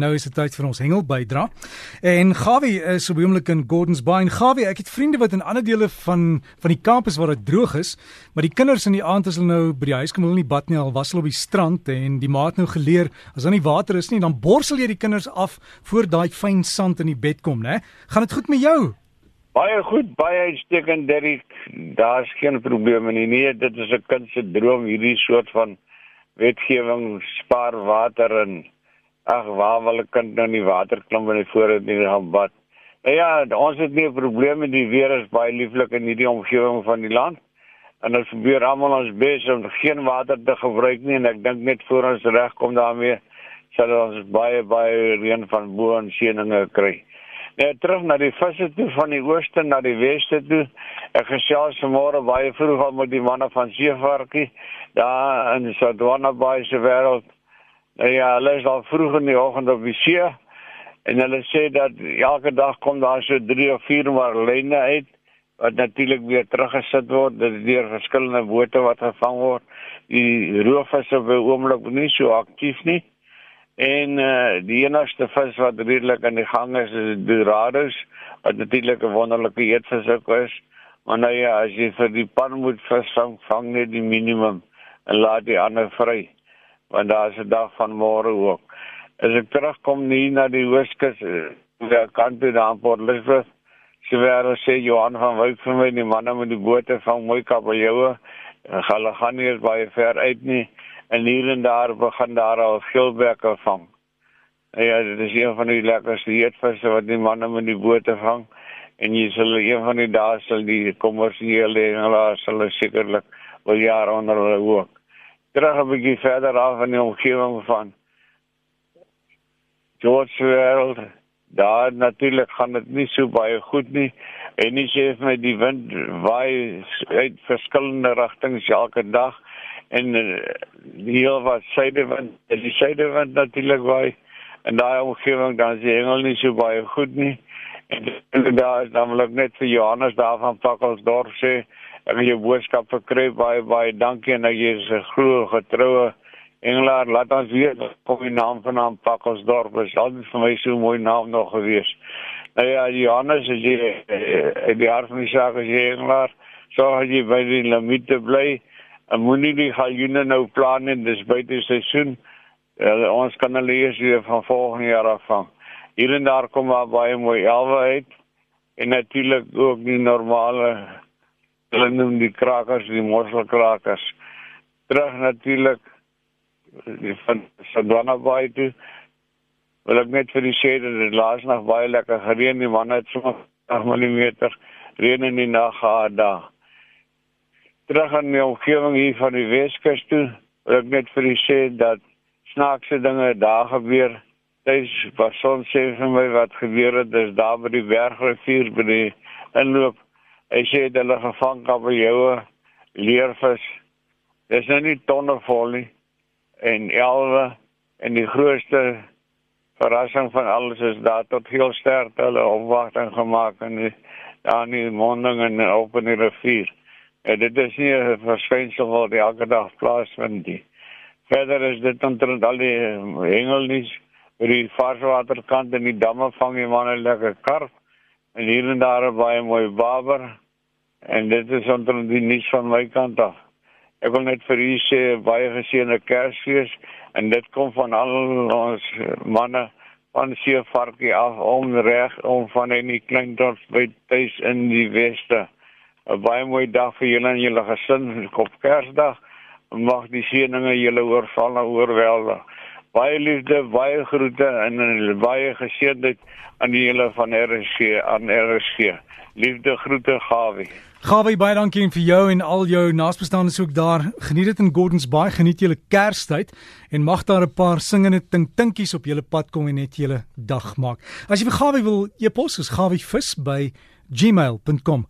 Nou is dit tyd vir ons hengel bydra. En Gawie is op die oomblik in Gordons Bay. Gawie, ek het vriende wat in ander dele van van die kampus waar dit droog is, maar die kinders in die aand as hulle nou by die huis kom, hulle nie bad nie, al was hulle op die strand en die maat nou geleer, as daar nie water is nie, dan borsel jy die kinders af voor daai fyn sand in die bed kom, né? Gaan dit goed met jou? Baie goed, baie uitstekend, Derrick. Daar's geen probleme nie. Nee, dit is 'n kind se droom hierdie soort van wetgewing spaar water en ag waar wil 'n kind nou in die water klim wanneer hy voor dit nie gaan bad. Nou ja, ons het nie 'n probleem met die weer is baie lieflik in hierdie omgewing van die land. En ons probeer almal ons bes om geen water te gebruik nie en ek dink net voor ons regkom daarmee sal ons baie baie reën van bo en seëninge kry. Nou terug na die visse toe van die ooste na die weste toe. Ek gesels vanmôre baie vroeg al met die manne van Seevarkie daar in Sodwana Bay se wêreld ja, hulle is al vroeg in die oggend op die see en hulle sê dat elke dag kom daar so 3 of 4 marline uit wat natuurlik weer teruggesit word deur verskillende bote wat gevang word. Die roofvisse op die oomblik nie so aktief nie. En uh die enigste vis wat redelik aan die gang is is dorados wat natuurlik 'n wonderlike eetvis is. Maar nou ja, as jy vir die pan moet vis vang, vang net die minimum en laat die ander vry want daar is 'n dag van môre ook. As ek terugkom nie na die Hoofskus, daar kan toe daar Port Elizabeth, sy wêreld sê Johan van Wyk vir my die manne met die bote van mooi kabeljoue. Hulle gaan nie baie ver uit nie en hier en daar begin daar al skilbekke vang. Ja, dit is een van die lekkerste eetvisse wat die manne met die bote vang en jy sal een van die dae sal die kommersiële hengelaars hulle sekerlik wil jaar onder hulle ook terug 'n bietjie verder af in die omgewing van George World. Daar natuurlik gaan dit nie so baie goed nie. En nie sê vir my die wind waai uit verskillende rigtings elke dag en hier eh, wat suidewind, die suidewind natuurlik waai en daai omgewing dan is die hengel nie so baie goed nie. En daar is namelijk net vir Johannes daar van Pakkelsdorp sê ek het jou boodskap verkry baie baie dankie en jy is 'n glo getroue engelaar laat ons weet kom die naam van hom Pakkelsdorp is al vir my so mooi naam nog gewees. Nou ja Johannes is jy in die hart van die saak as jy engelaar so as jy by die limite bly. En moenie die galjoene nou plan en dis buite seisoen. Uh, ons kan hulle eers weer van volgende jaar af vang hier en daar kom maar baie mooi elwe uit en natuurlik ook die normale hulle noem die krakers die mosselkrakers terug natuurlik van Sandwana Bay toe. Wil ek net vir die sê dat dit laas nog baie lekker gereën die man het so 8 mm reën in die nag gehad daar. Terug aan die omgewing hier van die Weskus toe wil ek net vir die sê dat snaakse dinge daar gebeur. Dis wat soms sê vir my wat gebeur het dis daar by die bergrivier by die inloop Hy sê dit hulle gevang kabeljoue, leervis. Dis nou nie tonne vol nie. En elwe en die grootste verrassing van alles is daar tot heel sterk hulle opwagting gemaak en daar in die monding en op in die rivier. En dit is nie 'n verskynsel wat elke dag plaasvind nie. Verder is dit omtrent al die hengelnies by die varswaterkant en die damme vang jy maar 'n lekker karp en hier en daar baie mooi baber en dit is onder die nuus van my kant af. Ek wil net vir u sê baie geseënde Kersfees en dit kom van al ons manne van Seevarkie af om reg om van in die klein dorp by tuis in die weste. 'n Baie mooi dag vir julle en julle gesin op Kersdag. Mag die seëninge julle oorval en oorweldig baie liefde, baie groete en baie geseëndheid aan die hele van RSG aan RSG. Liefde groete Gawie. Gawie, baie dankie vir jou en al jou naasbestaandes ook daar. Geniet dit in Gordons Bay, geniet julle Kerstyd en mag daar 'n paar singende tinkinkies op julle pad kom en net julle dag maak. As jy vir Gawie wil e-pos, is gawievis by gmail.com.